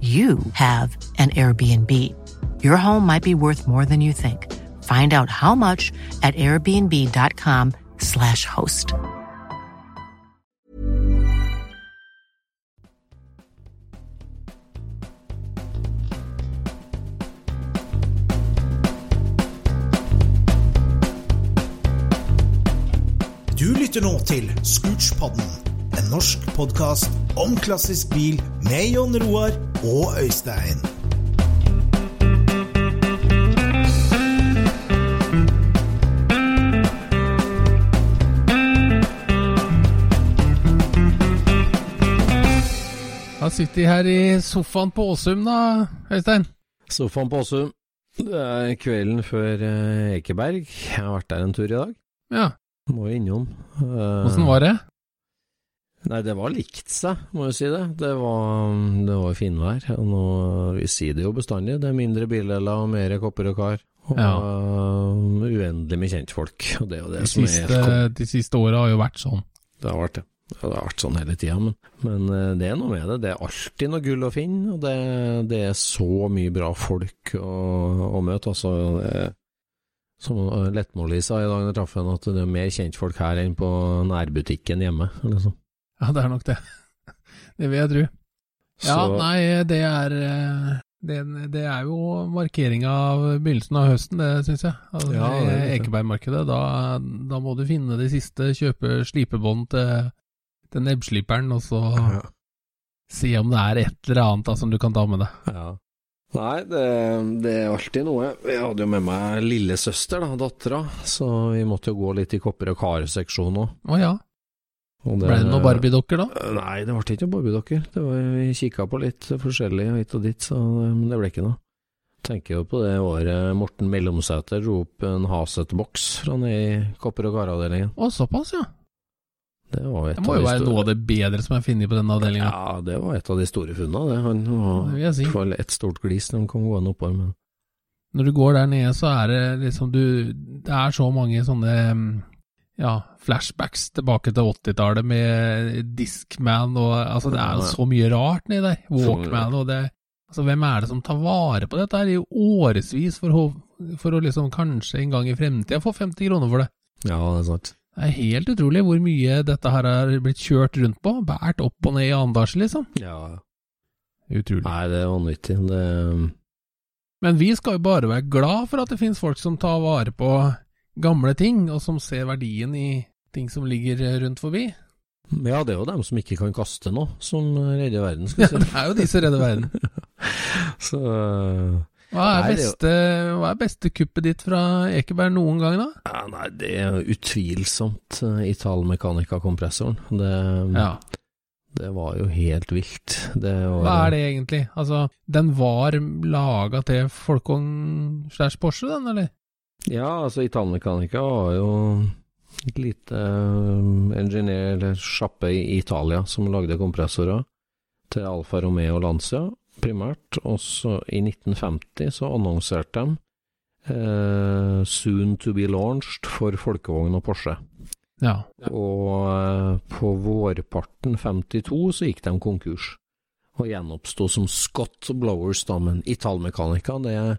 you have an Airbnb. Your home might be worth more than you think. Find out how much at airbnb.com/slash host. Du lytter nå til Scootspodden, en norsk podkast om klassisk bil med Jon Roar og Øystein. Da sitter vi her i sofaen på Åsum da, Øystein. Sofaen på Åsum. Det er kvelden før eh, Ekeberg. Jeg har vært der en tur i dag. Ja, Må innom. Eh, åssen var det? Nei, det var likt seg, må jeg si det. Det var, det var finvær. Og nå, vi sier det jo bestandig, det er mindre bildeler og mer kopper og kar. Og Ja. uh, uendelig med kjentfolk. Og det er det De er siste, helt de siste åra har jo vært sånn. Det har vært det. Ja, Det har vært sånn hele tida, men, men eh, det er noe med det. Det er alltid noe gull å finne, og det, det er så mye bra folk å, å møte. Altså, det, er- som eh, Lettmåli sa i dag da jeg traff henne, at det er mer kjentfolk her enn på nærbutikken hjemme. Liksom. Ja, det er nok det. Det vil jeg tro. Ja, Så- nei, det er eh, det, det er jo markeringa av begynnelsen av høsten, det syns jeg. Altså, Ja, det. Ekebergmarkedet. Da, da må du finne de siste, kjøpe slipebånd til, til nebbsliperen, og så Ja. se om det er et eller annet da, som du kan ta med deg. Ja. Nei, det, det er alltid noe. Jeg hadde jo med meg lillesøster, da, dattera, så vi måtte jo gå litt i kopper og kar-seksjonen òg. Å ja. Og Ble det noen Barbie-dokker da? Nei, det ble ikke noen Barbie-dokker. Vi kikka på litt forskjellig hit og dit, så det ble ikke noe. Tenker jo på det året Morten Mellomsæter dro opp en Haset-boks fra ned i kopper- og karavdelingen. Å, såpass, ja. Det var et Det må jo være noe av det bedre som er funnet på denne avdelinga. Ja, det var et av de store funnene, det. Han var i hvert fall et stort glis når han kom gående oppover. Men Når du går der nede, så er det liksom du Det er så mange sånne mm, ja, flashbacks tilbake til 80-tallet med Discman og Altså, det er jo så mye rart nedi der. Walkman og det Altså, hvem er det som tar vare på dette her i årevis for, å- for å liksom kanskje en gang i fremtida få 50 kroner for det? ja, det er sant. Det er helt utrolig hvor mye dette her har blitt kjørt rundt på. Båret opp og ned i andasje, liksom. Ja. Utrolig. Nei, det er vanvittig. Det Men vi skal jo bare være glad for at det finnes folk som tar vare på gamle ting, og som ser verdien i ting som ligger rundt forbi. Ja, det er jo dem som ikke kan kaste noe, som redder verden, skal Ja, det er jo de som redder verden. Så øh, Hva er, Nei, er jo- beste, hva er beste kuppet ditt fra Ekeberg noen gang, da? ja, Nei, det er utvilsomt uh, Italmecanica-kompressoren. Det, Ja. det var jo helt vilt. Det var, Hva er det egentlig? Altså, den var laga til Folkong slash Porsche, den, eller? Ja, altså Italmecanica var jo et lite uh, engineer eller sjappe i Italia som lagde kompressorer til Alfa Romeo Lancia. primært. Og så i 1950 så annonserte de eh, 'Soon to be launched' for folkevogn og Porsche. Ja. Og eh, på vårparten 52 så gikk de konkurs, og gjenoppsto som Scott Blowers, da, men Italmecanica, det er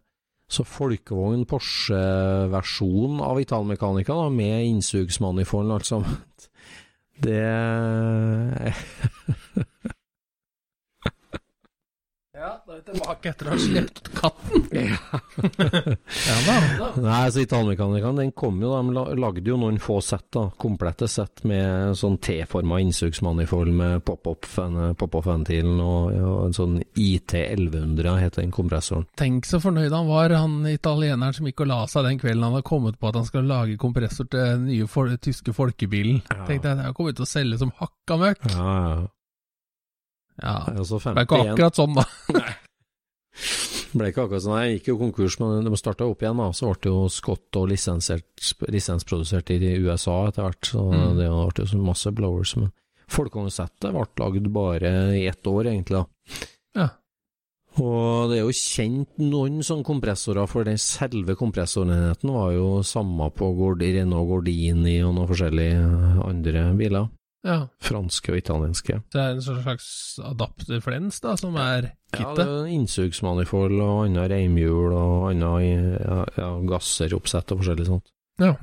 så folkevogn Porsche-versjonen av Italmecanica, da, med innsugsmanifold og alt sammen. Det Ja, da er vi tilbake etter å ha slept katten. ja da. Nei, så Italmekanikeren, den kom jo, de lagde jo noen få sett, da. Komplette sett med sånn T-forma innsugsmanifold med pop-off-ventilen og, og en sånn IT 1100 heter den kompressoren. Tenk så fornøyd han var, han italieneren som gikk og la seg den kvelden han hadde kommet på at han skal lage kompressor til den nye for tyske folkebilen. Ja. Tenkte jeg, det har kommet til å selge som hakka møkk. Ja, ja. Ja, Altså det ble ikke akkurat sånn, da. ble ikke akkurat sånn, jeg gikk jo konkurs, men de starta opp igjen, da. Så ble det jo Scott og lisensprodusert i USA etter hvert, så Mm. det ble jo masse blowers. Men Folkevognsettet ble lagd bare i ett år, egentlig, da. Ja. Og det er jo kjent noen sånne kompressorer, for den selve kompressorenheten var jo samme på Gordi Renault Gordini og noen forskjellige andre biler. Ja. Franske og italienske. Så Det er en slags adapterflens, da, som er det kittet. Ja, innsugsmanifold og annet reimhjul og annet ja, ja, gasseroppsett og forskjellig sånt. Ja.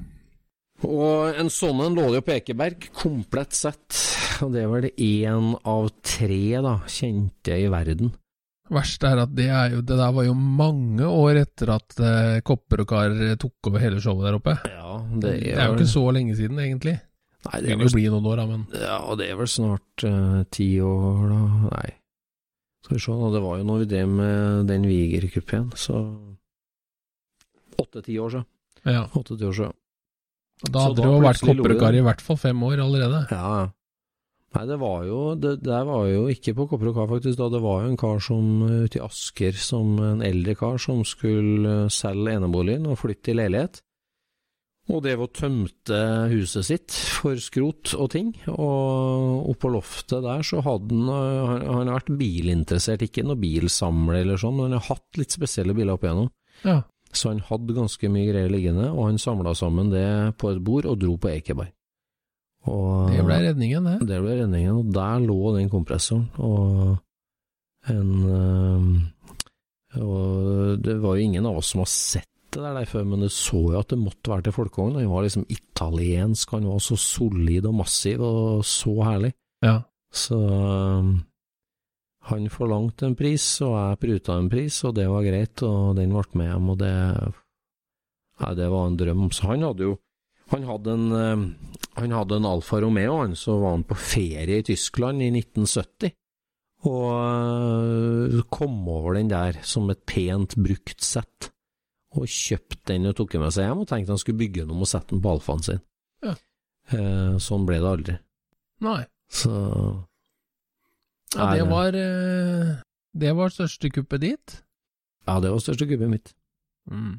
Og en sånn en lå det jo på Ekeberg, komplett sett. Og det er vel én av tre da, kjente i verden. Verst er at det, er jo, det der var jo mange år etter at eh, Kopper og Kar tok over hele showet der oppe. Ja, Det er jo ikke så lenge siden, egentlig. Nei, Det det kan jo vel, bli noen år, da, men ja, det er vel snart uh, ti år, da. Nei. Skal vi se. Det var jo når vi drev med den Viger-kupeen, så Åtte-ti år siden. ja. Åtte-ti år siden. Da hadde det jo vært kopperkar Kopper og Kar i hvert fall fem år allerede. Ja, ja. Nei, det var jo Det der var jo ikke på Kopper og Kar, faktisk. da Det var jo en kar som eh, ute i Asker, som en eldre kar, som skulle eh, selge eneboligen og flytte i leilighet. Og det var tømte huset sitt for skrot og ting. Og oppå loftet der så hadde Han han har vært bilinteressert, ikke noe bilsamler eller sånn, men han har hatt litt spesielle biler opp igjennom. Ja. Så han hadde ganske mye greier liggende, og han samla sammen det på et bord og dro på Ekeberg. Og Det ble redningen, det. det ble redningen, og der lå den kompressoren, og en øh, Og det var jo ingen av oss som har sett det der, der før, men det så jo at det måtte være til folkevogn. Han var liksom italiensk, han var så solid og massiv og så herlig. Ja. Så øh, han forlangte en pris, og jeg pruta en pris, og det var greit, og den ble med hjem, og det Nei, det var en drøm. Så han hadde jo Han hadde en, øh, han hadde en Alfa Romeo, han, så var han på ferie i Tyskland i 1970. Og øh, kom over den der som et pent brukt sett, og kjøpte den og tok den med seg hjem, og tenkte han skulle bygge den om og sette den på Alfaen sin. Ja. Eh, sånn ble det aldri. Nei. Så Ja, det var eh, Det var største kuppet ditt. Ja, det var største kuppet mitt. Mm.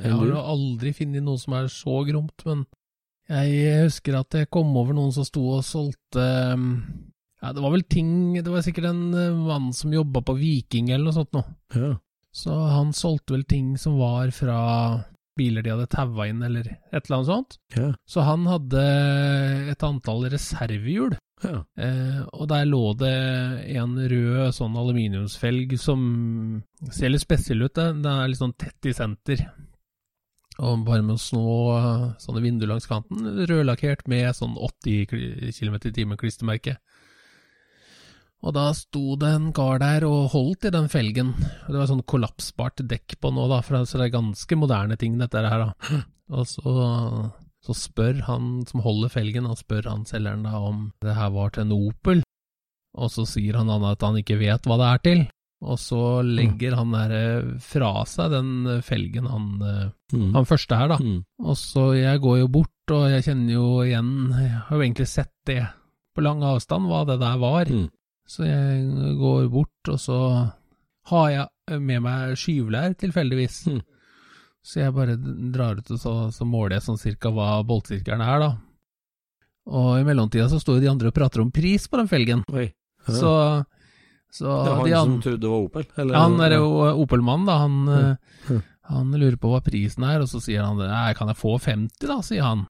Jeg har jo aldri funnet noe som er så gromt, men jeg husker at jeg kom over noen som sto og solgte um, Ja, det var vel ting Det var sikkert en eh, mann som jobba på Viking eller noe sånt noe. Ja. Så han solgte vel ting som var fra biler de hadde taua inn, eller et eller annet sånt. Ja. Så han hadde et antall reservehjul, ja. eh, og der lå det en rød sånn aluminiumsfelg som ser litt spesiell ut. Den er litt sånn tett i senter. Og bare med å snå sånne vinduer langs kanten, rødlakkert med sånn 80 km i timen klistremerke. Og da sto det en kar der og holdt i den felgen. Og Det var sånn kollapsbart dekk på nå, da, for det er ganske moderne ting, dette her, da. Og så, så spør han som holder felgen, og spør han selgeren da om det her var til en Opel. Og så sier han at han ikke vet hva det er til. Og så legger han der eh, fra seg den felgen, han, eh, Mm. han første her, da. Mm. Og så jeg går jo bort, og jeg kjenner jo igjen Jeg har jo egentlig sett det på lang avstand, hva det der var. Mm. Så jeg går bort, og så har jeg med meg skyvlær, tilfeldigvis. Mm. Så jeg bare drar ut, og så, så måler jeg sånn cirka hva boltsirkelen er, da. Og i mellomtida så står jo de andre og prater om pris på den felgen. Oi. Ja. Så Så Det var de han som trodde det var Opel? Eller? Han er jo Opel-mannen, da. Han, Ja. eh, han lurer på hva prisen er, og så sier han nei, kan jeg få 50, da, sier han.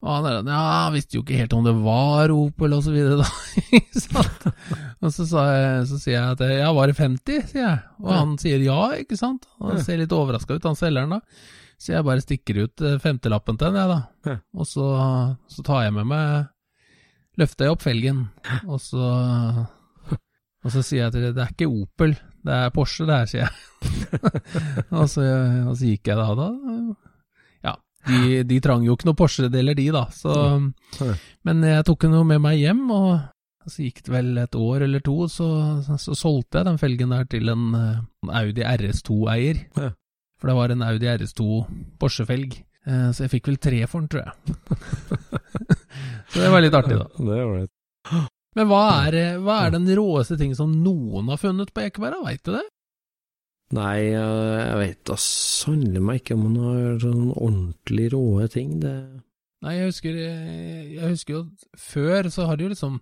Og han er ja, han visste jo ikke helt om det var Opel, og så videre, da. Og så, sa jeg, så sier jeg at ja, var det 50, sier jeg. Og Ja. han sier ja, ikke sant. Og han ser litt overraska ut, han selgeren, da. Så jeg bare stikker ut eh, femtelappen til den, jeg, da. Ja. Og så, så tar jeg med meg Løfter jeg opp felgen, og så og så sier jeg til dem det er ikke Opel, det er Porsche det her, sier jeg. og, så, og så gikk jeg da, da Ja, de, de trang jo ikke noe Porsche-deler, de, da. Så, men jeg tok noe med meg hjem, og så gikk det vel et år eller to, så, så, solgte jeg den felgen der til en, eh, en Audi RS2-eier. Ja. For det var en Audi RS2 Porsche-felg. Eh, Så jeg fikk vel tre for den, tror jeg. så det var litt artig, da. Det var litt. Men hva er, eh, hva er den råeste ting som noen har funnet på Ekeberg, veit du det? Nei, jeg vet da sannelig meg ikke om han har sånn ordentlig råe ting. Det Nei, jeg husker, jeg husker jo at før så har det jo liksom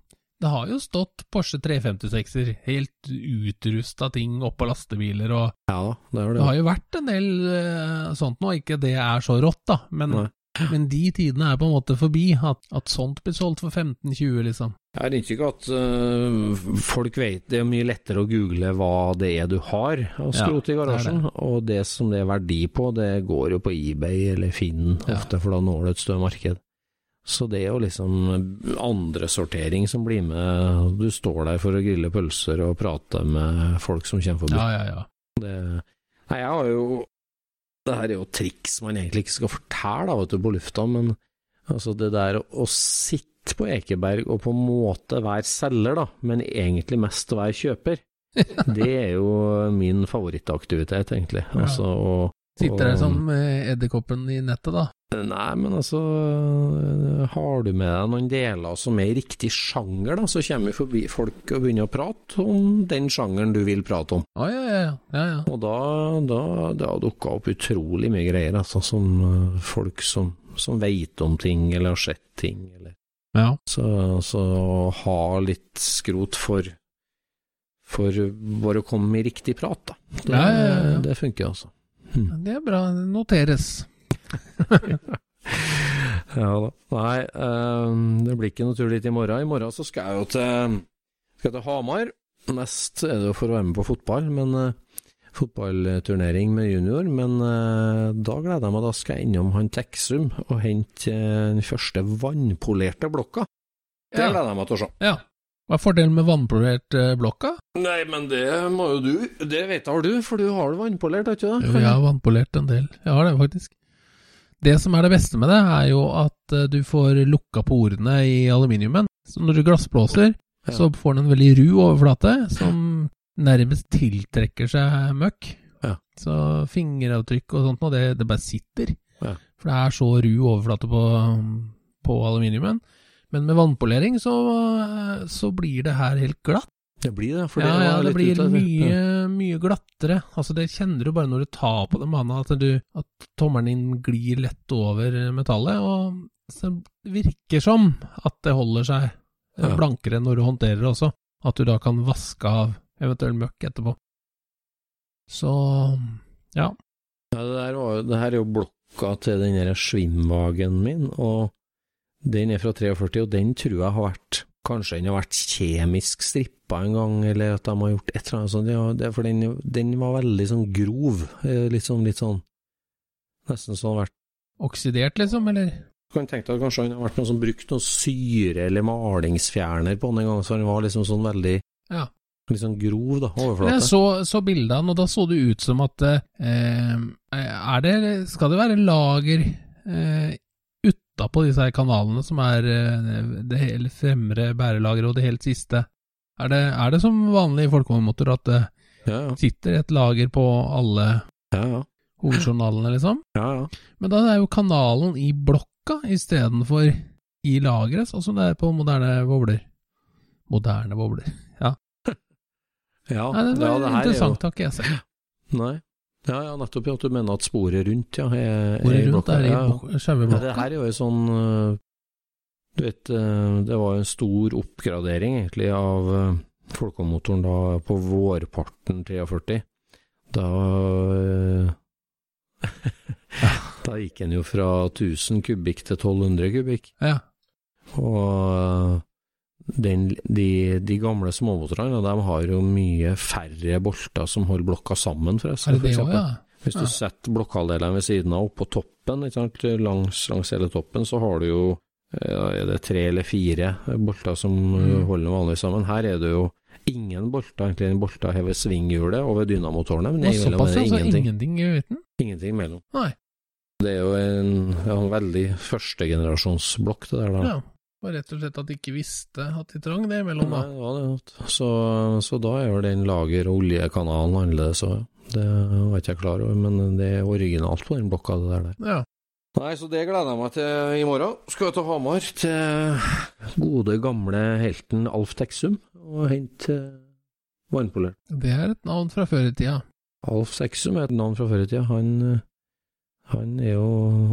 Det har jo stått Porsche 356-er, helt utrusta ting oppå lastebiler, og Ja det har det. det har jo vært en del eh, sånt nå. Ikke det er så rått, da, men, Nei. Men de tidene er på en måte forbi. At, at sånt blir solgt for 15-20, liksom. Jeg har inntrykk av at øh, folk vet det er mye lettere å google hva det er du har av Ja, i i det det. garasjen, og det som det er verdi på, det går jo på eBay eller Finn Ja. ofte, for da når du et større marked. Så det er jo liksom andresortering som blir med. Du står der for å grille pølser og prate med folk som kommer forbi. Ja, ja, ja. Det, nei, jeg har jo Det her er jo triks man egentlig ikke skal fortelle da, vet du, på lufta, men altså det der å sitte på Ekeberg og på en måte være selger, da, men egentlig mest være kjøper, det er jo min favorittaktivitet, egentlig. Altså, og, Sitter der som eh, edderkoppen i nettet, da. Nei, men altså Har du med deg noen deler som er i riktig sjanger, da, så kommer forbi folk og begynner å prate om den sjangeren du vil prate om. Ah, ja, ja, ja. ja. Og da, da har dukka opp utrolig mye greier, altså, som eh, folk som, som veit om ting, eller har sett ting, eller ja. Så, så ha litt skrot for for bare å komme i riktig prat, da. Det, ja, ja, ja. det funker, altså. Det er bra. Noteres. Ja da. Nei, eh, det blir ikke noe tur dit i morgen. I morgen så skal jeg jo til, skal til Hamar. Mest er det jo for å være med på fotball, men uh, fotballturnering med junior. Men uh, da gleder jeg meg, da skal jeg innom han Teksum og hente uh, den første vannpolerte blokka. Det gleder jeg meg til å se. Ja. Hva er fordelen med vannpolert eh, blokka? Nei, men det må jo du. Det vet har du, for du har det vannpolert, har ikke det? Jo, jeg har vannpolert en del. Jeg har det, faktisk. Det som er det beste med det, er jo at eh, du får lukka porene i aluminiumen. Så når du glassblåser, Ja. så får den en veldig ru overflate som nærmest tiltrekker seg møkk. Ja. Så fingeravtrykk og sånt, noe, det, det bare sitter. Ja. For det er så ru overflate på, på aluminiumen. Men med vannpolering så, så blir det her helt glatt. Det blir det. For ja, det, ja, det blir av, det. ja. mye glattere. Altså, det kjenner du bare når du tar på det banen, at, du, at tommelen din glir lett over metallet, og så det virker som at det holder seg Ja. blankere når du håndterer det også. At du da kan vaske av eventuell møkk etterpå. Så ja. Ja, det, der var, det her er jo blokka til den der Schwimwagen min, og den er fra 43, og den tror jeg har vært Kanskje den har vært kjemisk strippa en gang, eller at de har gjort et eller annet sånt. Ja, for den, den var veldig sånn grov. eh, Litt sånn, litt sånn Nesten sånn vært Oksidert, liksom, eller? Du kan tenke deg at kanskje han har vært noen som brukte noe syre eller malingsfjerner på den en gang, så den var liksom sånn veldig Ja. Litt sånn grov, da, overflate. Jeg så, så bildene, og da så det ut som at eh, er det, Skal det være lager eh, utapå disse her kanalene, som er eh, det hele fremre bærelageret og det helt siste? Er det, er det som vanlig i folkevognmotor at det Ja, ja. sitter et lager på alle ja, ja. hovedjournalene, liksom? ja, ja. Men da er jo kanalen i blokka istedenfor i lageret, sånn som det er på moderne bobler. Moderne bobler. Ja, ja, Nei, det var det er interessant, har ikke jeg sett. Nei. Ja, ja, nettopp at du mener at sporet rundt, ja. Er, Hvor er rundt er i blokka. ja. Ja, det her er jo en sånn øh, Du vet, øh, det var jo en stor oppgradering egentlig av, folkemotoren da på vårparten 43. Da eh, Da gikk den jo fra 1000 kubikk til 1200 kubikk. Ja. Og den, de, de gamle småmotorene de har jo mye færre bolter som holder blokka sammen, forresten. Det det for òg, ja? Hvis du Ja. setter blokkhalvdelene ved siden av oppå toppen? Langs, langs hele toppen, så har du jo eh, er det tre eller fire bolter som eh, Mm. holder vanlig sammen. Her er det jo ingen bolter, egentlig en bolter hever ved svinghjulet og ved dynamotorene, men såpass, er altså. ingenting. Ingenting i uten? Ingenting mellom. Nei. Det er jo en, ja, en veldig førstegenerasjonsblokk, det der, da. Ja. Var rett og slett at de ikke visste at de trang det imellom, Nei, da. ja, det så, så da er jo den lager- og oljekanalen annerledes òg. Det var ikke jeg klar over, men det er originalt på den blokka, det der. Ja. Nei, så det gleder jeg meg til i morgen. Skal jeg til Hamar, til gode, gamle helten Alf Texum, og hente vannpoler. Det er et navn fra før i tida. Alf Texum er et navn fra før i tida. Han, eh, han er jo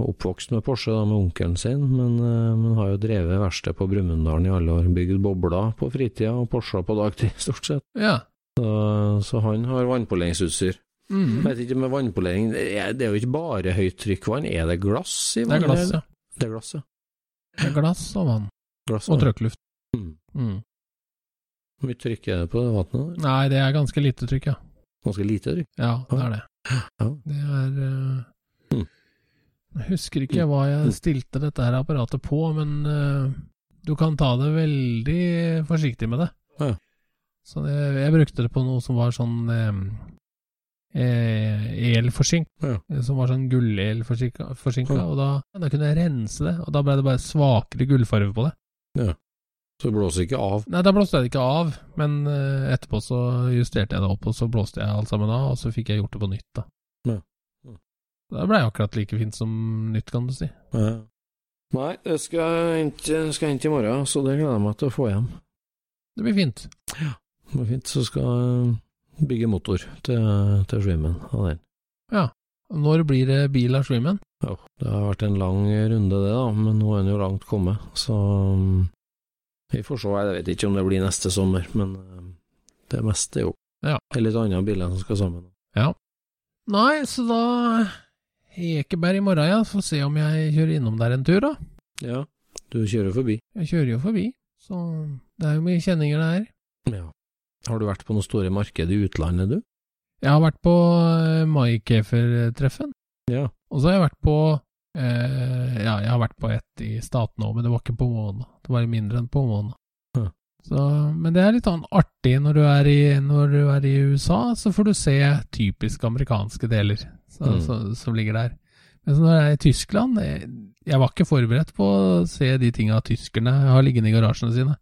oppvokst med Porsche da, med onkelen sin, men, eh, men har jo drevet verksted på Brumunddal i alle år. Bygd bobler på fritida og Porscher på dagtid, stort sett. Ja. Så, så han har vannpoleringsutstyr. Mm. Vet ikke med vannpolering, det er, det er jo ikke bare høyt trykkvann, er det glass i Det er glass, ja. Det er glass, ja. Det er glass og vann. Glass, Og ja. trøkkluft. Mm. Mm. Hvor mye trykk er det på det vannet? Nei, det er ganske lite trykk, ja. Ganske lite trykk. Ja, det er det. Ja. Det er eh. Jeg husker ikke hva jeg stilte dette her apparatet på, men uh, du kan ta det veldig forsiktig med det. Ja. Så det, jeg brukte det på noe som var sånn eh, eh, elforsink, Ja. som var sånn gullelforsinka, forsinka, Ja. og da, da kunne jeg rense det, og da ble det bare svakere gullfarge på det. Ja. Så det blåser ikke av. Nei, da blåste jeg det ikke av, men eh, etterpå så justerte jeg det opp, og så blåste jeg alt sammen av, og så fikk jeg gjort det på nytt, da. Ja. blei det akkurat like fint som nytt, kan du si. Ja. Nei, det skal jeg hente, i morgen, så det gleder jeg meg til å få hjem. Det blir fint. Ja, Det blir fint, så skal jeg bygge motor til, til Dreamen av den. Ja. Når blir det bil av Streamen? Ja, det har vært en lang runde det, da, men nå er den jo langt kommet, så um, vi får se. Jeg vet ikke om det blir neste sommer, men um, det meste er jo Ja. Det er litt andre biler som skal sammen. Ja. Nei, så da Ekeberg i morgen, ja. Får se om jeg kjører innom der en tur, da. Ja, du kjører forbi. Jeg kjører jo forbi, så det er jo mye kjenninger det her. Ja. Har du vært på noe store marked i utlandet, du? Jeg har vært på eh, Maikefer-treffen, Ja. og så har jeg vært på eh, Ja, jeg har vært på ett i statene òg, men det var ikke på måned. Det var mindre enn på måned. Ja. Så, men det er litt sånn artig når du, er i, når du er i USA, så får du se typisk amerikanske deler så, Mm. så, som ligger der. Men så når jeg er i Tyskland Jeg, jeg var ikke forberedt på å se de tinga tyskerne har liggende i garasjene sine.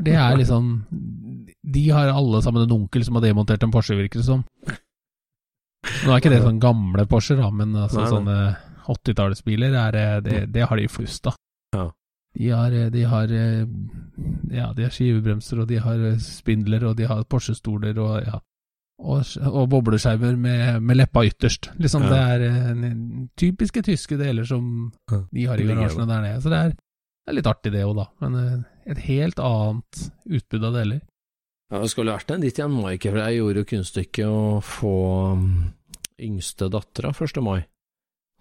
Det er liksom De har alle sammen en onkel som har demontert en Porsche, virker det som. Nå er ikke det sånn gamle Porscher, da, men altså Nei, nei. sånne 80-tallsbiler, er, eh, det, det har de i flust, da. Ja. De har, eh, de har eh, Ja, de har skivebremser, og de har eh, spindler, og de har Porsche-stoler, og ja. Og, og bobleskjermer med, med leppa ytterst. Liksom, Ja. Det er en, typiske tyske deler som Ja. de har i garasjene der nede. Så det er, det er litt artig, det òg, da. Men eh, et helt annet utbud av deler. Ja, det skulle vært en ditt igjen, Mike, for jeg gjorde jo kunststykket å få um, yngste dattera 1. mai.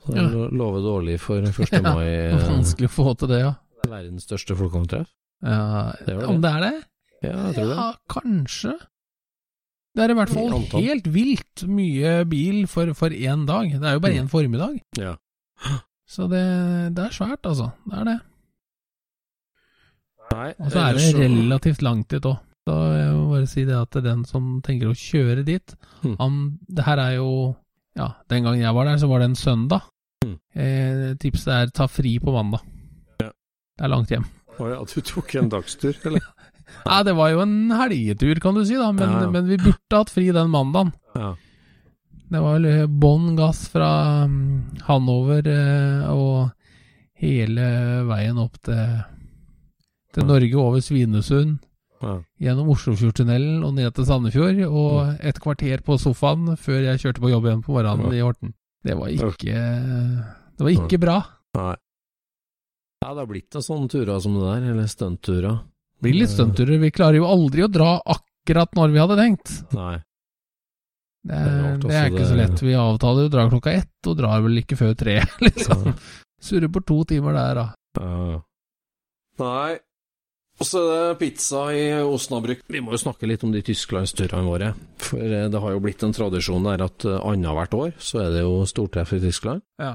Så det Ja. lo- lover dårlig for 1. Ja, mai. Eh, vanskelig å få til det, ja. Verdens største folkehåndtreff. ja Det det. Om det er det? Ja, jeg tror det. Ja, kanskje. Det er i hvert fall helt vilt mye bil for, for én dag. Det er jo bare Mm. én formiddag. Ja. Så det, det er svært, altså. Det er det. Og så er det relativt langt dit òg. Så jeg må bare si det at den som tenker å kjøre dit Mm. han, Det her er jo Ja, den gangen jeg var der, så var det en søndag. Mm. Eh, tipset er ta fri på mandag. Ja. Det er langt hjem. Å ja, du tok en dagstur, eller? Ja, det var jo en helgetur, kan du si, da, men, Ja, ja. men vi burde hatt fri den mandagen. Ja. Det var vel bånn gass fra mm, Hanover eh, og hele veien opp til, til Norge over Svinesund, ja. gjennom Oslofjordtunnelen og ned til Sandefjord, og et kvarter på sofaen før jeg kjørte på jobb igjen på morgenen i Horten. Det var ikke Det var ikke bra. Nei. Ja, det har blitt noen sånne turer som det der, eller stuntturer. Blir litt stuntturer. Vi klarer jo aldri å dra akkurat når vi hadde tenkt. Nei. Det Det er det er ikke ikke så lett. Vi avtaler jo å dra klokka ett, og drar vel ikke før tre, liksom. Ja. Surrer på to timer der, da. Ja. Nei. Og så er det pizza i Osnabrück. Vi må jo snakke litt om de tysklandsturene våre. For eh, det har jo blitt en tradisjon der at eh, annethvert år så er det jo stortreff i Tyskland. Ja.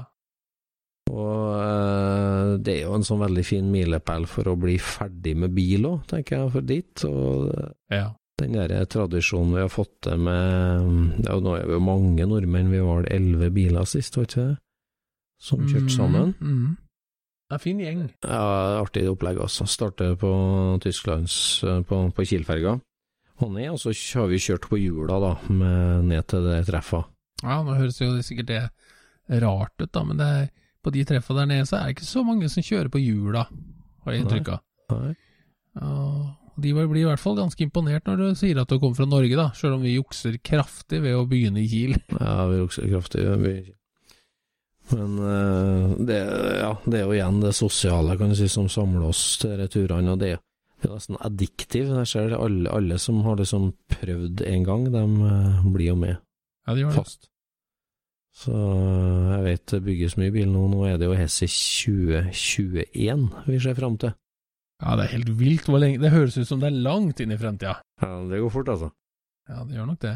Og eh, det er jo en sånn veldig fin milepæl for å bli ferdig med bil òg, tenker jeg, for dit. Og ja. den der tradisjonen vi har fått til med ja, Nå er vi jo mange nordmenn, vi var elleve biler sist, var ikke det? Som kjørte sammen. Mm, mm. Det er en fin gjeng. Ja, artig opplegg, altså. Starter på Tysklands eh, på, på Kiel-ferga. Og ned, og så har vi kjørt på hjula, da, med, ned til det treffa. Ja, nå høres jo sikkert det rart ut, da, men det er, på de treffa der nede så er det ikke så mange som kjører på hjula, har jeg inntrykk av. De blir i hvert fall ganske imponert når du sier at du kommer fra Norge, da, sjøl om vi jukser kraftig ved å begynne i Kiel. Ja, vi jukser kraftig. Vi... Men eh, det, ja, det er jo igjen det sosiale, kan du si, som samler oss til disse turene. Og det, det er nesten addiktiv. Jeg ser alle, alle som har liksom prøvd en gang, de eh, blir jo med Ja, de gjør det. fast. Så eh, jeg vet det bygges mye bil nå. Nå er det jo Hesse 2021 vi ser fram til. Ja, det er helt vilt hvor lenge Det høres ut som det er langt inn i fremtida. Ja, det går fort, altså. Ja, det gjør nok det.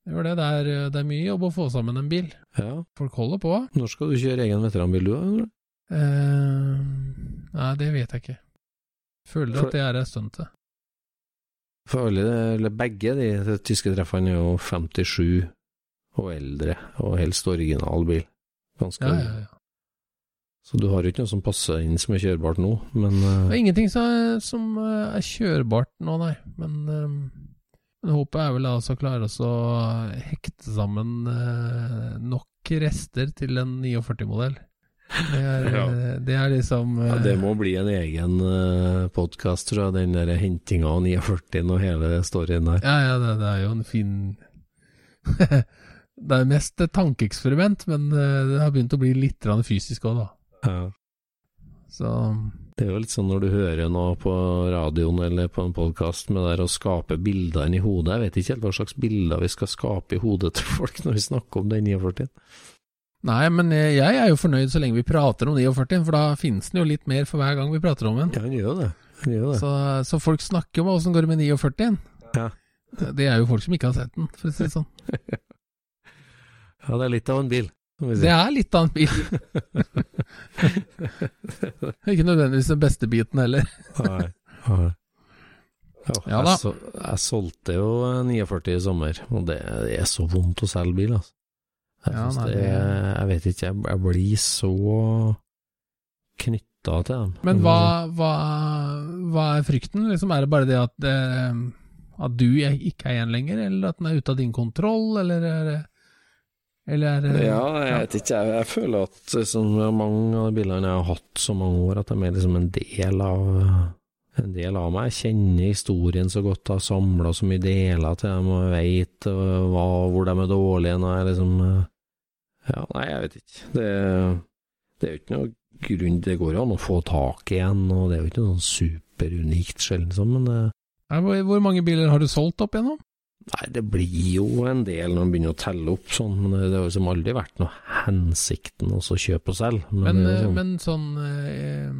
Det gjør det. Det er, det er mye jobb å få sammen en bil. Ja. Folk holder på. Når skal du kjøre egen veteranbil, du? eller? Eh, nei, det vet jeg ikke. Føler For- at det er en stund til. For alle, eller begge de, de tyske treffene er jo 57 og eldre, og helst original bil. Ganske Ja, ja, ja. Så du har jo ikke noe som passer inn som er kjørbart nå, men Det eh, er ingenting som er, som eh, er kjørbart nå, nei. Men, eh, men håpet er vel altså å klare oss å hekte sammen nok rester til en 49-modell. Det, er, Ja. det er liksom ja, det må bli en egen podkast, tror jeg, den der hentinga av 49 og hele storyen der. Ja, ja, det, det er jo en fin Det er mest et tankeeksperiment, men eh, det har begynt å bli litt fysisk òg, da. Ja. Så Det er jo litt sånn når du hører noe på radioen eller på en podkast med det der å skape bilder inni hodet. Jeg vet ikke helt hva slags bilder vi skal skape i hodet til folk når vi snakker om den 49. Nei, men jeg er jo fornøyd så lenge vi prater om 49, for da finnes den jo litt mer for hver gang vi prater om den. Ja, den gjør det. Den gjør det. Så, så folk snakker om åssen går det med 49. Ja. Det, det er jo folk som ikke har sett den, for å si det sånn. Ja, det er litt av en bil. Det er litt av en bil. ikke nødvendigvis den beste biten heller. Nei. Nei. Ja, Ja da. jeg, så, jeg solgte jo 49 i sommer, og det, det er så vondt å selge bil, altså. Jeg, Ja, nei, det, det- jeg vet ikke, jeg, jeg blir så knytta til dem. Men hva, hva, hva er frykten? Liksom, er det bare det at, eh, at du ikke er igjen lenger, eller at den er ute av din kontroll, eller er det eller er det Ja, jeg vet ikke. Jeg, jeg føler at liksom, mange av de bildene jeg har hatt så mange år, at de er liksom en del av en del av meg. Jeg kjenner historien så godt, har samla så mye deler til dem, og veit hva, hvor de er dårlige når jeg liksom eh, Ja, nei, jeg vet ikke. Det, det er jo ikke noe grunn Det går jo an å få tak i en, og det er jo ikke noe sånn superunikt sjelden men det, hvor mange biler har du solgt opp igjennom? Nei, det blir jo en del når man begynner å telle opp sånn, men det har jo liksom aldri vært noe hensikten å kjøpe og selge. Men, Men, eh, jo sånn, men sånn eh,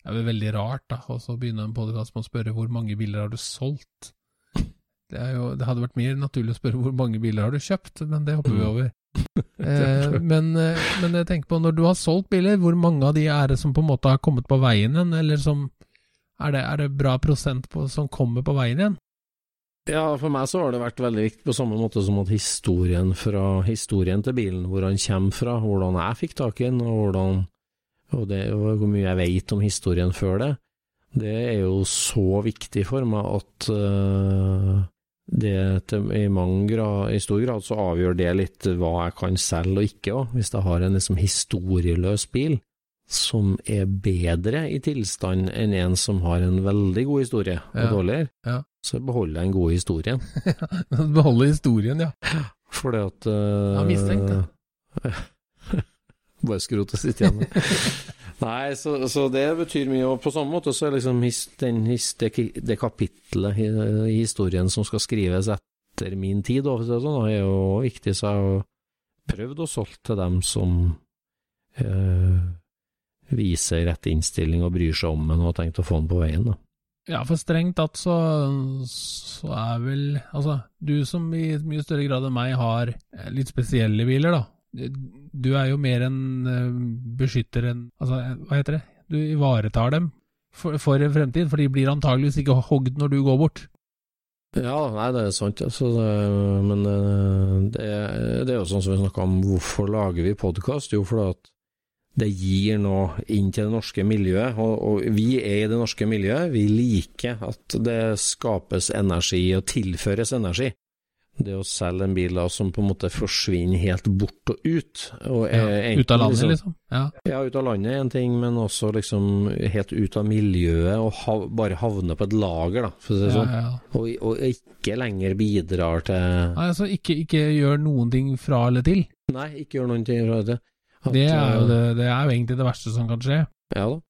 Det er vel veldig rart, da, Og så begynner en podkast med å spørre hvor mange biler har du solgt? Det, jo, det hadde vært mer naturlig å spørre hvor mange biler har du kjøpt, men det hopper vi over. Eh, men, eh, men jeg tenker på, når du har solgt biler, hvor mange av de er det som på en måte har kommet på veien igjen, eller som Er det, er det bra prosent på, som kommer på veien igjen? Ja, for meg så har det vært veldig viktig, på samme måte som at historien fra historien til bilen, hvor han kommer fra, hvordan jeg fikk tak i den, og hvordan og det, og hvor mye jeg vet om historien før det, det er jo så viktig for meg at uh, det til, i, mange grad, i stor grad så avgjør det litt hva jeg kan selge og ikke òg. Hvis jeg har en liksom historieløs bil som er bedre i tilstand enn en som har en veldig god historie og Ja, dårligere, ja. Så beholder jeg den gode historien. Beholde historien, ja. Fordi at uh, Ja, mistenkt, det. Bare skrotet sitte igjen. Nei, så, så, det betyr mye. Og på samme måte så er liksom his, den, his, det, det kapitlet i, i, historien som skal skrives etter min tid, da, sånn, er jo viktig. Så jeg har prøvd å solge til dem som uh, viser rett innstilling og bryr seg om en og har tenkt å få den på veien. da. Ja, for strengt tatt så, så, er vel Altså, du som i mye større grad enn meg har litt spesielle biler, da. Du er jo mer en eh, beskytter enn Altså, hva heter det? Du ivaretar dem for, for en fremtid, for de blir antageligvis ikke hogd når du går bort. Ja, nei, det er sant, altså, men eh, det, det, er jo sånn som vi snakka om, hvorfor lager vi podkast? Jo, fordi at det gir noe inn til det norske miljøet, og, og, vi er i det norske miljøet. Vi liker at det skapes energi og tilføres energi. Det å selge en bil da, som på en måte forsvinner helt bort og ut. Og ja, ut av landet, liksom? liksom. Ja. ja. ut av landet er en ting, men også liksom helt ut av miljøet, og hav, bare havne på et lager, da, for å si det sånn. Ja, og, og, ikke lenger bidrar til Nei, altså ikke, ikke gjør noen ting fra eller til? Nei, ikke gjør noen ting fra eller til. At, det, er jo det, det er jo egentlig det verste som kan skje. Ja da.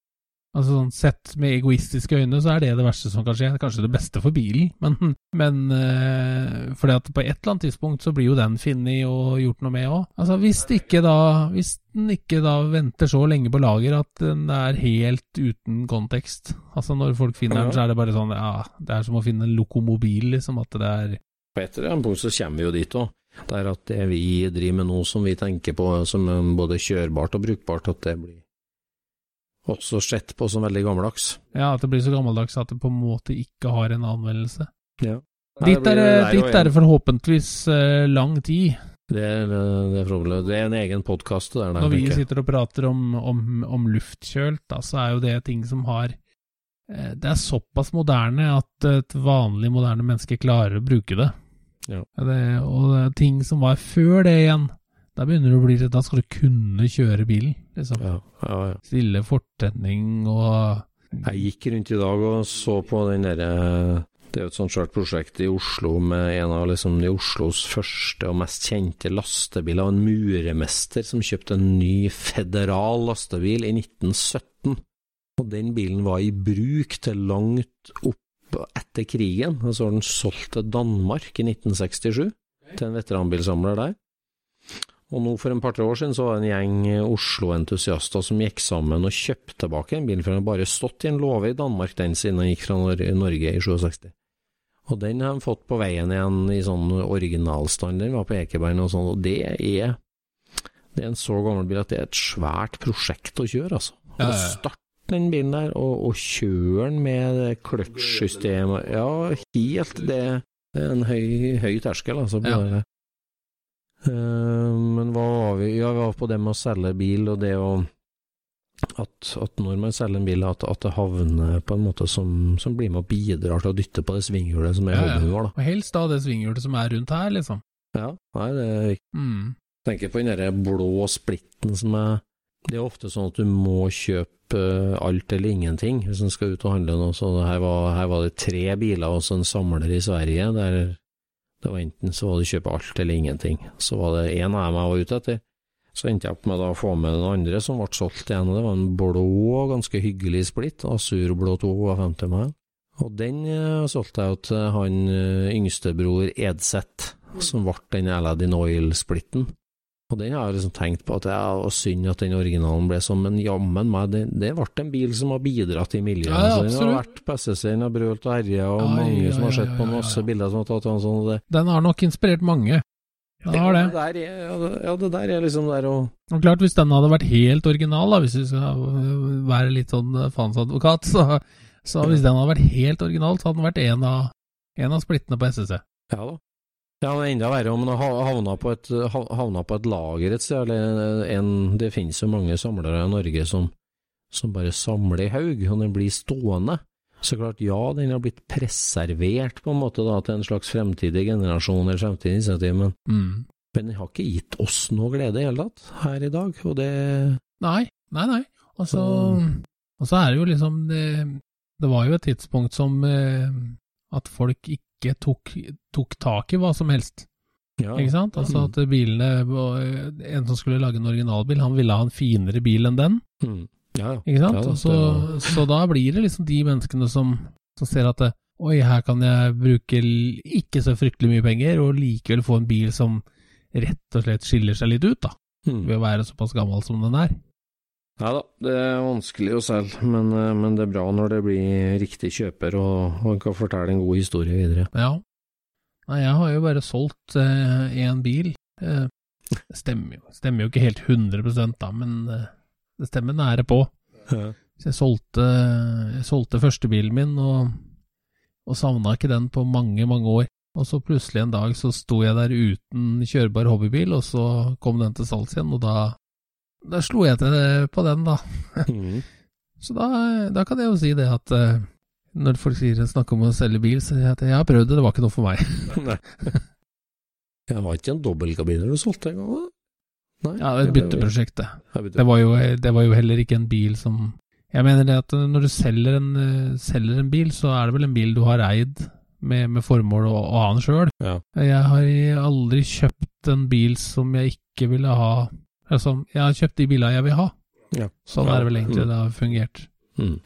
Altså sånn Sett med egoistiske øyne, så er det det verste som kan skje. Kanskje det beste for bilen, men, men øh, fordi at på et eller annet tidspunkt så blir jo den funnet og gjort noe med òg. Altså hvis, ikke da, hvis den ikke da venter så lenge på lager at den er helt uten kontekst Altså når folk finner den, så er det bare sånn ja, det er som å finne en lokomobil, liksom. At det er På et eller annet punkt så kommer vi jo dit òg. Det er at det vi driver med nå, som vi tenker på som både kjørbart og brukbart, at det blir også sett på som veldig gammeldags. Ja, at det blir så gammeldags at det på en måte ikke har en anvendelse. Ja. Ditt er, det er forhåpentligvis uh, lang tid. Det er, det, er det er, en egen podkast. Når vi sitter og prater om, om, om luftkjølt, da, så er jo det ting som har eh, Det er såpass moderne at et vanlig moderne menneske klarer å bruke det. Ja. Det, og det ting som var før det igjen, da begynner det å bli Da skal du kunne kjøre bilen, liksom. Ja, ja, ja. Stille fortenning og Jeg gikk rundt i dag og så på den derre det er jo et sånt svært prosjekt i Oslo med en av liksom de Oslos første og mest kjente lastebiler, en muremester som kjøpte en ny federal lastebil i 1917. Og den bilen var i bruk til langt opp etter krigen, og så var den solgt til Danmark i 1967, til en veteranbilsamler der. Og nå for en par-tre år siden så var det en gjeng Oslo-entusiaster som gikk sammen og kjøpte tilbake en bil, for den har bare stått i en låve i Danmark den siden den gikk fra Norge i 67. Og den har de fått på veien igjen i sånn originalstand, den var på Ekeberg og sånn, og det er det er en så gammel bil at det er et svært prosjekt å kjøre, altså. Å starte den bilen der, og, og kjøre den med kløtsjsystemet Ja, helt det, er en høy, høy terskel, altså. På ja. det. Uh, men hva var vi Ja, vi var på det med å selge bil, og det å at, at når man selger en bil, at, at, det havner på en måte som, som blir med og bidrar til å dytte på det svinghjulet som er ja, hobbyen vår. Og helst da det svinghjulet som er rundt her, liksom. Ja, nei, det er viktig. Mm. Tenker på den derre blå splitten som er Det er ofte sånn at du må kjøpe Eh, alt eller ingenting hvis en skal ut og handle noe. Så her var, her var, det tre biler og en samler i Sverige der det var enten så var det kjøpe alt eller ingenting. Så var det én av dem jeg var ute etter. Så endte jeg opp med å få med den andre som ble solgt igjen, det var en blå, ganske hyggelig splitt, asurblå 52 meg. Og den uh, solgte jeg til han uh, yngstebror Edseth, som ble den Aladdin Oil-splitten. Og den har jeg liksom tenkt på at det er synd at den originalen ble sånn, men jammen meg, det, det ble en bil som har bidratt i miljøet. Ja, ja, den har vært på SSC, den har brølt og herja, og ja, mange som har sett på masse bilder som har tatt den sånn. Det. Den har nok inspirert mange. Den har det. det der er, ja, det der er liksom der å Og klart, hvis den hadde vært helt original, da, hvis vi skal være litt sånn fansadvokat, så, så hvis den hadde vært helt original, så hadde den vært en av, en av splittene på SSC. Ja da. Ja, det er enda verre om man havna på et, havna på et lager et sted. En, det finnes jo mange samlere i Norge som, som bare samler i haug, og den blir stående. Så klart, ja, den har blitt preservert på en måte da, til en slags fremtidig generasjon eller fremtidig initiativ, men, mm. men den har ikke gitt oss noe glede i hele tatt her i dag, og det Nei, nei, nei. Og så, og så er det jo liksom det, det var jo et tidspunkt som eh, at folk ikke ikke tok, tok tak i hva som helst. Ja. Ikke sant? Altså Mm. at bilene En som skulle lage en originalbil, han ville ha en finere bil enn den. Mm. Ja, ja. Ikke sant? Så, så da blir det liksom de menneskene som, som ser at det, Oi, her kan jeg bruke ikke så fryktelig mye penger, og likevel få en bil som rett og slett skiller seg litt ut, da. Mm. Ved å være såpass gammel som den er. Ja da, det er vanskelig å selge, men, eh, men det er bra når det blir riktig kjøper og, og kan fortelle en god historie videre. Ja. Nei, jeg har jo bare solgt én bil. Eh, stemmer jo, stemmer jo ikke helt 100 da, men eh, det stemmer nære på. Ja. Så jeg solgte, jeg solgte førstebilen min, og, og savna ikke den på mange, mange år. Og så plutselig en dag så sto jeg der uten kjørbar hobbybil, og så kom den til salgs igjen, og da, da slo jeg til på den, da. Mm. Så da, da kan jeg jo si det at eh, når folk sier snakker om å selge bil, så sier jeg at jeg har prøvd det, det var ikke noe for meg. Nei. Det var ikke en dobbeltkabiner du solgte en gang? da? Nei, Ja, det er et bytteprosjekt, det. Det var, jo, det var jo heller ikke en bil som Jeg mener det at når du selger en, eh, selger en bil, så er det vel en bil du har eid med, med formål å, å ha den sjøl. Ja. Jeg har aldri kjøpt en bil som jeg ikke ville ha Altså, jeg har kjøpt de bilene jeg vil ha. Ja. Sånn Ja. er det vel egentlig det har fungert. Mm.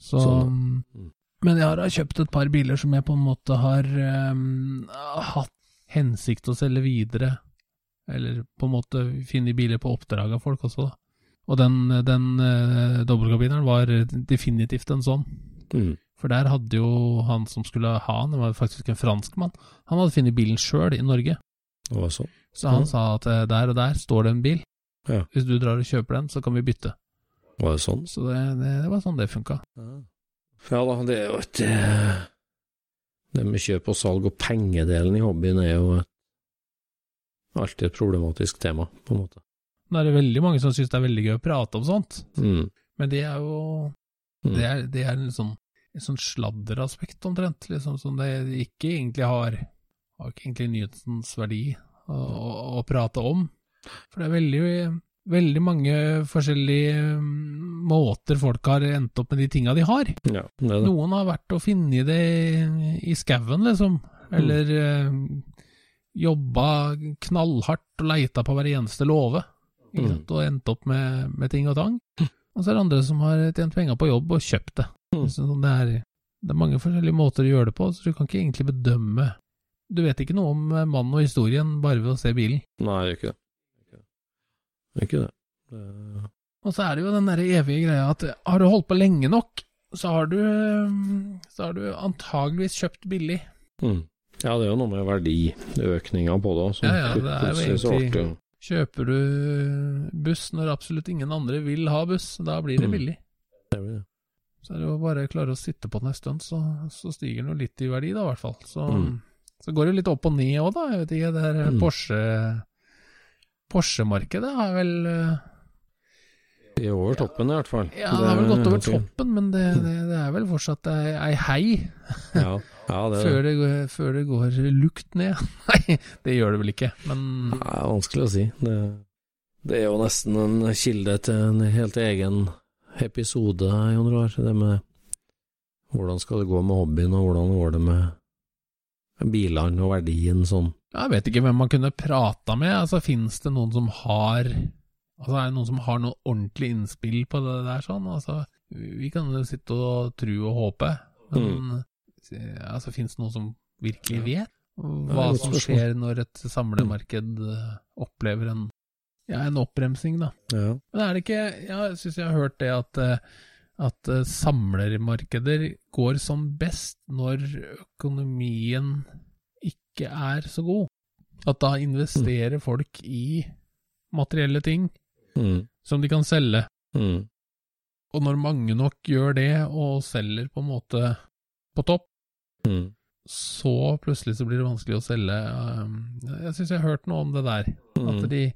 Så, Sånn, Mm. Men jeg har kjøpt et par biler som jeg på en måte har um, hatt hensikt å selge videre. Eller på en måte finne biler på oppdrag av folk også, da. Og den, den uh, dobbeltkabineren var definitivt en sånn. Mm. For der hadde jo han som skulle ha den, det var faktisk en franskmann, han hadde funnet bilen sjøl i Norge. Det var sånn. Så han sa at eh, der og der står det en bil. Ja. Hvis du drar og kjøper den, så kan vi bytte. Var det sånn? Så det, det, det var sånn det funka. Ja da, det er jo et eh, Det med kjøp og salg og pengedelen i hobbyen er jo et, alltid et problematisk tema, på en måte. Nå er det veldig mange som syns det er veldig gøy å prate om sånt, Mm. men det er jo Mm. Det er, det er en sånn, en sånn sladderaspekt omtrent, liksom, som det ikke egentlig har Har ikke egentlig nyhetens verdi å, å, å prate om. For det er veldig, veldig mange forskjellige mm, måter folk har endt opp med de tinga de har. Ja, det det. Noen har vært og funnet det i skauen, liksom. Eller eh, jobba knallhardt og leita på hver eneste låve. Mm. Og endt opp med, med ting og tang. Og så er det andre som har tjent penger på jobb og kjøpt det. Mm. Så det, er, det er mange forskjellige måter å gjøre det på, så du kan ikke egentlig bedømme Du vet ikke noe om mannen og historien bare ved å se bilen. Nei, ikke det. Det er ikke det. det. Og så er det jo den der evige greia at har du holdt på lenge nok, så har du, så har du antageligvis kjøpt billig. Mm. Ja, det er jo noe med verdiøkninga på det. også. Ja, ja, det er jo så egentlig- Kjøper du buss når absolutt ingen andre vil ha buss, da blir det Mm. billig. det blir det. Så er det jo bare å klare å sitte på den en stund, så, så stiger den jo litt i verdi, da, i hvert fall. Så, Mm. så går det jo litt opp og ned òg, da. Jeg vet ikke, det her Mm. Porsche Porsche-markedet har vel Det Vi er over toppen, i hvert fall. Ja, det har vel gått over toppen, men det, det, det er vel fortsatt ei, ei hei Ja, ja det, før det, før det går lukt ned. Nei, det gjør det vel ikke, men det er vanskelig å si. Det, det er jo nesten en kilde til en helt egen episode, Jon Roar. Det med hvordan skal det gå med hobbyen, og hvordan går det med bilene og verdien sånn. Jeg vet ikke hvem man kunne prata med. Altså, Fins det noen som har Altså, Er det noen som har noe ordentlig innspill på det der? sånn? Altså, Vi kan jo sitte og tro og håpe, men altså, fins det noen som virkelig vet hva som skjer når et samlemarked eh, opplever en ja, en oppbremsing, da. Ja. Men er det ikke Jeg syns jeg har hørt det at, eh, at eh, samlermarkeder går som best når økonomien ikke er så god. At da investerer folk i materielle ting Mm. som de kan selge. Mm. Og når mange nok gjør det, og selger på en måte på topp, Mm. så plutselig så blir det vanskelig å selge. um, Jeg syns jeg har hørt noe om det der. At Mm. de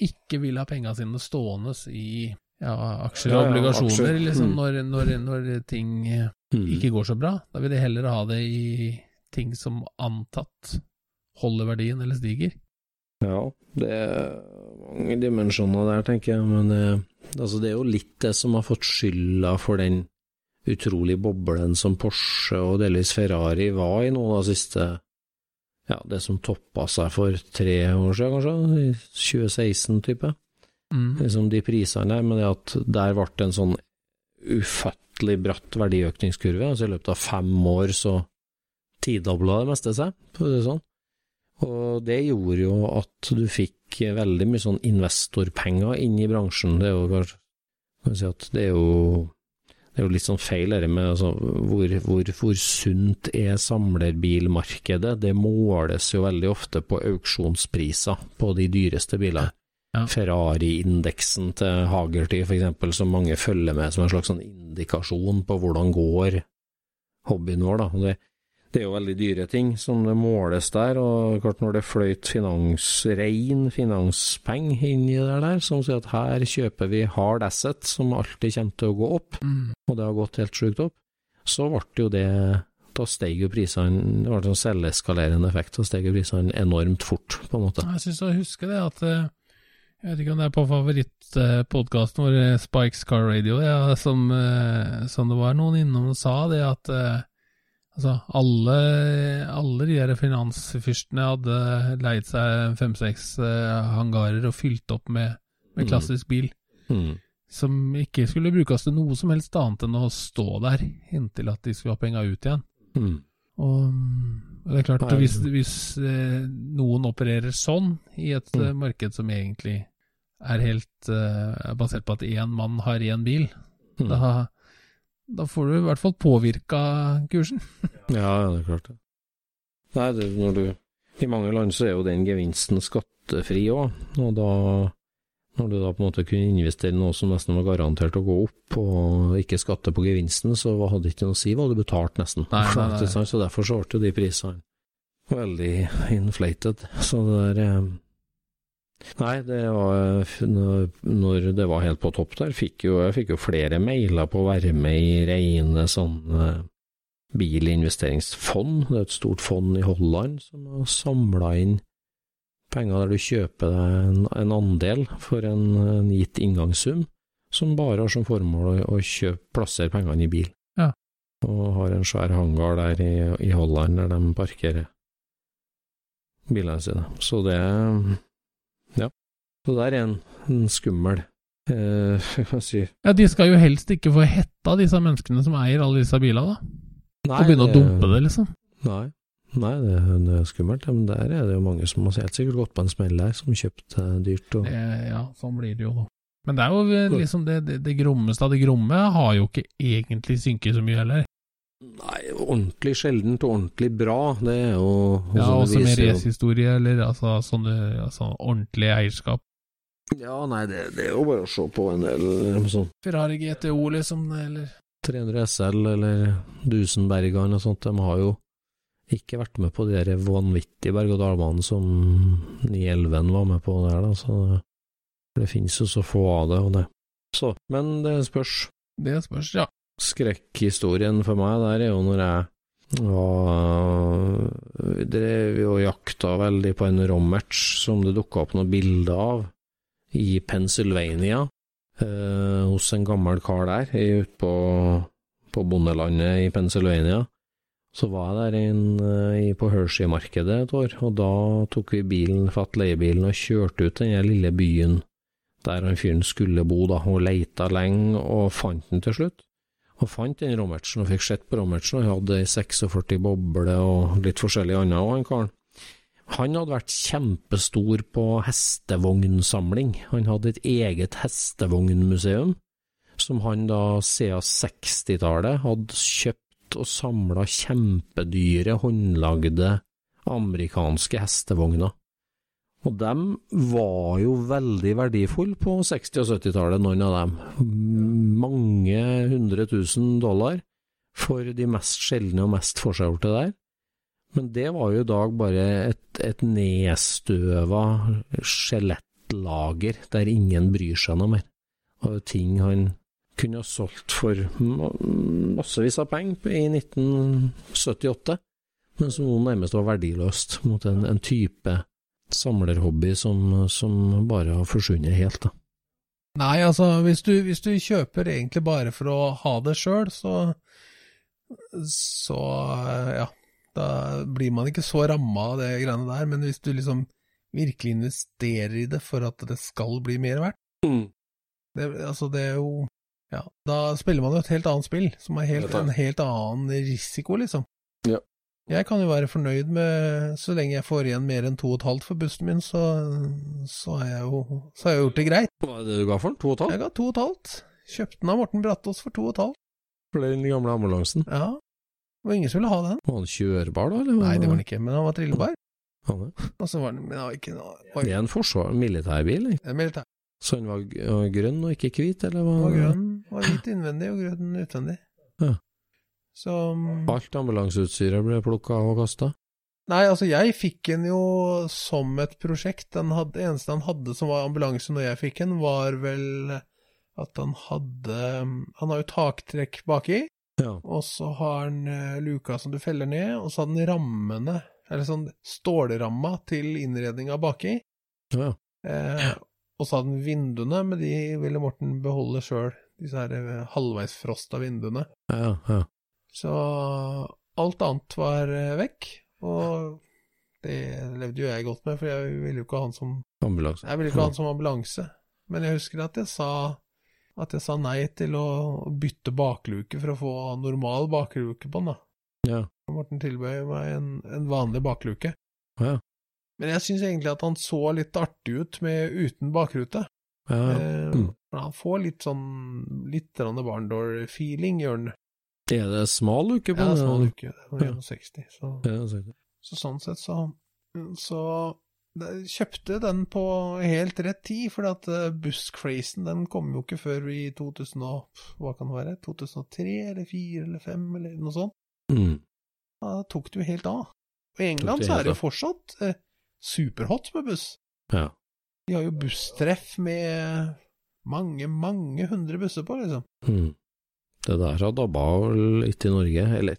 ikke vil ha penga sine stående i ja, aksjer og ja, obligasjoner, aksjer. liksom, Mm. når, når, når ting Mm. ikke går så bra. Da vil de heller ha det i ting som antatt holder verdien eller stiger. Ja, det er mange dimensjoner der, tenker jeg. Men det, altså det er jo litt det som har fått skylda for den utrolig boblen som Porsche og delvis Ferrari var i nå de siste ja, det som toppa seg for tre år siden, kanskje, i 2016-type. Mm. Liksom de prisene der, men det at der ble det en sånn ufattelig bratt verdiøkningskurve. altså I løpet av fem år så tidobla det meste seg, for å si det sånn. Og det gjorde jo at du fikk veldig mye sånn investorpenger inn i bransjen. Det er jo, kan si at det er jo det er jo litt sånn feil dette med altså, hvor, hvor, hvor, sunt er samlerbilmarkedet. Det måles jo veldig ofte på auksjonspriser på de dyreste bilene. Ja. Ferrari-indeksen til Hagerty f.eks., som mange følger med som en slags sånn indikasjon på hvordan går hobbyen vår. Da. Det, det er jo veldig dyre ting som det måles der, og klart når det fløyt finansrein, finanspeng finanspenger inn i det der, som sier at her kjøper vi hard asset som alltid kommer til å gå opp, Mm. og det har gått helt sjukt opp, så ble jo det Da steg jo prisene Det ble en selveskalerende effekt, så steg jo prisene enormt fort, på en måte. Jeg syns jeg husker det at eh, Jeg vet ikke om det er på favorittpodkasten vår, eh, Spikes Car Radio, ja, som, eh, som det var noen innom og sa det at altså alle, alle de der finansfyrstene hadde leid seg fem-seks hangarer og fylt opp med, med Mm. klassisk bil. Mm. som ikke skulle brukes til noe som helst annet enn å stå der inntil at de skulle ha penga ut igjen. Mm. Og det er klart, Nei. hvis, hvis eh, noen opererer sånn i et Mm. eh, marked som egentlig er helt eh, basert på at én mann har én bil, Mm. da, da får du i hvert fall påvirka kursen. Ja, det er klart det. Nei, det, når du I mange land så er jo den gevinsten skattefri òg, og da når du da på en måte kunne investere i noe som nesten var garantert å gå opp, og ikke skatte på gevinsten, så hadde det ikke noe å si hva du betalte, nesten. Nei, nei, nei. Så derfor så ble jo de prisene veldig inflated. Så det der eh, Nei, det var når- det var helt på topp der, fikk jo, jeg fikk jo flere mailer på å være med i rene sånne bilinvesteringsfond. Det er et stort fond i Holland som har samla inn penger der du kjøper deg en, en andel for en, en gitt inngangssum, som bare har som formål å, kjøpe, plassere pengene i bil. Ja. Og har en svær hangar der i, i Holland der de parkerer bilene sine. Så det. Så der er en, en skummel eh, hva skal jeg si Ja, De skal jo helst ikke få hetta, disse menneskene som eier alle disse bilene, da. Nei, Og begynne å dumpe det, liksom. Nei, nei det, det er skummelt. Men der er det jo mange som har helt sikkert gått på en smell der, som kjøpte dyrt. Og, Det, ja, sånn blir det jo, da. Men det er jo eh, liksom det, det, det grommeste av det gromme har jo ikke egentlig synket så mye heller. Nei, ordentlig sjeldent og ordentlig bra, det er jo Ja, også med racehistorie, eller altså sånne altså, ordentlig eierskap. Ja, nei, det, det er jo bare å se på en del eh, sånn Ferrari GTO, liksom, eller 300 SL eller Dusenbergene og sånt, de har jo ikke vært med på de der vanvittige berg-og-dal-banene som 911 var med på der, da, så det finnes jo så få av det, og det. Så, men det spørs. Det spørs, ja. Skrekkhistorien for meg der er jo når jeg var drev jo og jakta veldig på en rommatch som det dukka opp noen bilder av i Pennsylvania, eh, hos en gammel kar der, ute på, på bondelandet i Pennsylvania. Så var jeg der inn, eh, på Hershey-markedet et år, og da tok vi bilen, fatt leiebilen og kjørte ut den lille byen der han fyren skulle bo, da, og leita lenge, og fant den til slutt. Og fant den Rommertsen og fikk sett på Rommertsen, og hadde ei 46 boble og litt forskjellig annet òg, han karen. Han hadde vært kjempestor på hestevognsamling. Han hadde et eget hestevognmuseum, som han da siden 60-tallet hadde kjøpt og samla kjempedyre, håndlagde amerikanske hestevogner. Og dem var jo veldig verdifulle på 60- og 70-tallet, noen av dem. Mange hundre tusen dollar for de mest sjeldne og mest forseggjorte der. Men det var jo i dag bare et, et nedstøva skjelettlager der ingen bryr seg noe mer. Og ting han kunne ha solgt for massevis av penger i 1978, men som nå nærmest var verdiløst mot en, en type samlerhobby som, som bare har forsvunnet helt. da. Nei, altså, hvis du, hvis du kjøper egentlig bare for å ha det sjøl, så Så, ja. Da blir man ikke så ramma av det greiene der, men hvis du liksom virkelig investerer i det for at det skal bli mer verdt, Mm. det, altså det er jo Ja, da spiller man jo et helt annet spill, som er helt, en helt annen risiko, liksom. Ja. Jeg kan jo være fornøyd med Så lenge jeg får igjen mer enn to og et halvt for bussen min, så, så har jeg jo så har jeg gjort det greit. Hva er det du ga for den? To og et halvt? Jeg ga to og et halvt. Kjøpte den av Morten Brattås for to og et halvt. For den gamle ambulansen. Ja. Det var ingen som ville ha den. Var den kjørbar, da? Eller? Nei, det var den ikke, men han var trillebar. Ja, det. Og så var den Men det var ikke noe Det er en forsvar, militærbil, ikke? Er militær. så den var, grønn og ikke hvit, eller Var, Den var grønn, var hvit innvendig og grønn utvendig. Ja. Så mm, Alt ambulanseutstyret ble plukka og kasta? Nei, altså, jeg fikk den jo som et prosjekt. Den hadde, eneste han hadde som var ambulanse når jeg fikk den, var vel at han hadde Han har jo taktrekk baki, Ja. og så har han eh, luka som du feller ned, og så har han rammene, eller sånn stålramma til innredninga baki. ja. Eh, og så har han vinduene, men de ville Morten beholde sjøl, disse her eh, halvveisfrosta vinduene. Ja, ja. Så alt annet var eh, vekk, og det levde jo jeg godt med, for jeg ville jo ikke ha han som Ambulanse. Jeg ville ikke ha han som ambulanse. Men jeg husker at jeg sa at jeg sa nei til å bytte bakluke for å få normal bakluke på den, da. Ja. Morten tilbød meg en, en vanlig bakluke. Ja. Men jeg syns egentlig at han så litt artig ut med uten bakrute. Ja. Eh, Mm. Han får litt sånn litt barndoor-feeling, gjør han. Er det smal luke på den? Ja, smal luke. Det var Ja. 61, så, Ja, så sånn sett så Så kjøpte den på helt rett tid, for at eh, busscrazen den kom jo ikke før i 2000 og, hva kan det være, 2003 eller 2004 eller 2005 eller noe sånt. Mm. Da tok det jo helt av. Og I England det så er det jo fortsatt eh, superhot med buss. Ja. De har jo busstreff med mange, mange hundre busser på, liksom. Mm. Det der har dabba vel litt i Norge, eller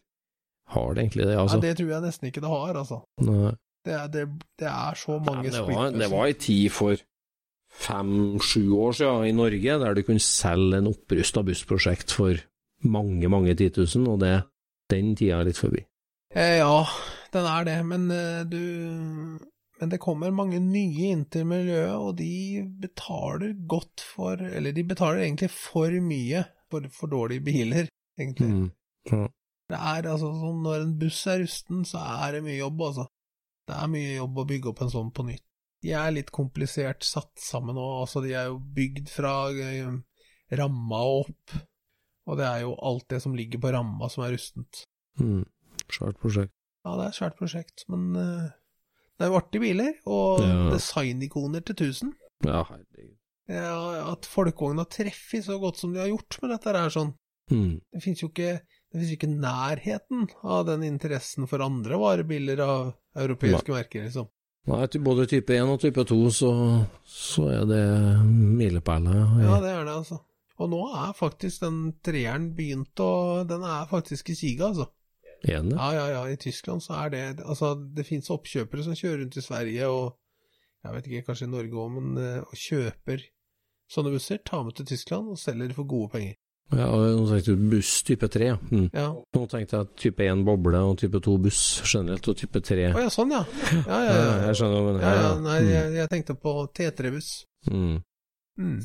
har det egentlig det, altså? Nei, Det tror jeg nesten ikke det har, altså. Nei. Det det, det er så mange ja, det, var, splittbusser. det var ei tid for fem-sju år siden i Norge der du kunne selge en opprusta bussprosjekt for mange, mange titusen, og det, den tida er litt forbi. Eh, ja, den er det, men eh, du Men det kommer mange nye inn til miljøet, og de betaler godt for Eller de betaler egentlig for mye for, for dårlige biler, egentlig. Mm. Ja. Det er altså sånn når en buss er rusten, så er det mye jobb, altså. Det er mye jobb å bygge opp en sånn på nytt. De er litt komplisert satt sammen òg, altså de er jo bygd fra eh, ramma og opp, og det er jo alt det som ligger på ramma som er rustent. Mm. Svært prosjekt. Ja, det er et svært prosjekt, men uh, det er jo artige biler, og Ja. designikoner til 1000. Ja, herregud. Ja, at folkevogna treffer så godt som de har gjort med dette her, sånn. Mm. Det finnes jo ikke finnes ikke nærheten av den interessen for andre varebiler av europeiske merker, liksom. Nei, både type 1 og type 2 så, så er det milepæler. Ja, det er det, altså. Og nå er faktisk den treeren begynt å Den er faktisk i siga, altså. Enig. Ja, ja, ja, i Tyskland så er det Altså, det finnes oppkjøpere som kjører rundt i Sverige og jeg vet ikke, kanskje i Norge òg, men eh, og kjøper sånne busser, tar med til Tyskland og selger for gode penger. Ja, og nå tenkte du buss type 3. Mm. Ja. Nå tenkte jeg type 1 boble og type 2 buss generelt, og type 3 Å ja, sånn, ja. Ja, ja, ja. Ja, jeg skjønner hva mener. ja, ja Ja, nei, mm. jeg, jeg tenkte på T3-buss. Mm. Mm.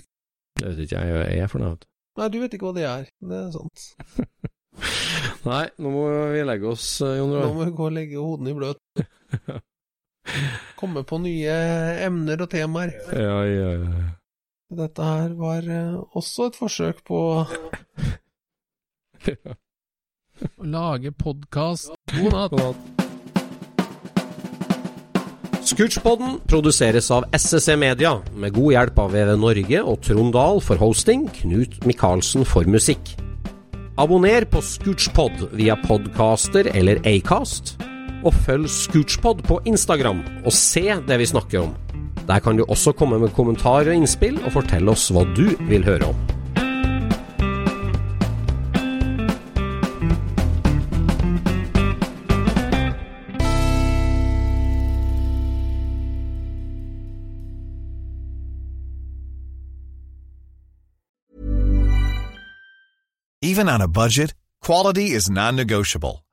Det vet ikke jeg, jeg er for noe. Nei, du vet ikke hva det er. Det er sant. Nei, nå må vi legge oss, Jon Roar. Nå må vi gå og legge hodene i bløt. Komme på nye emner og temaer. Ja, ja, ja. Dette her var eh, også et forsøk på å lage podkast. God natt. Scootspodden produseres av SSC Media, med god hjelp av VV Norge og Trond Dahl for hosting, Knut Micaelsen for musikk. Abonner på Scootchpod via podcaster eller Acast, og følg Scootchpod på Instagram og se det vi snakker om. Der kan du også komme med kommentar og innspill, og fortelle oss hva du vil høre om. Even on a budget, quality is non-negotiable.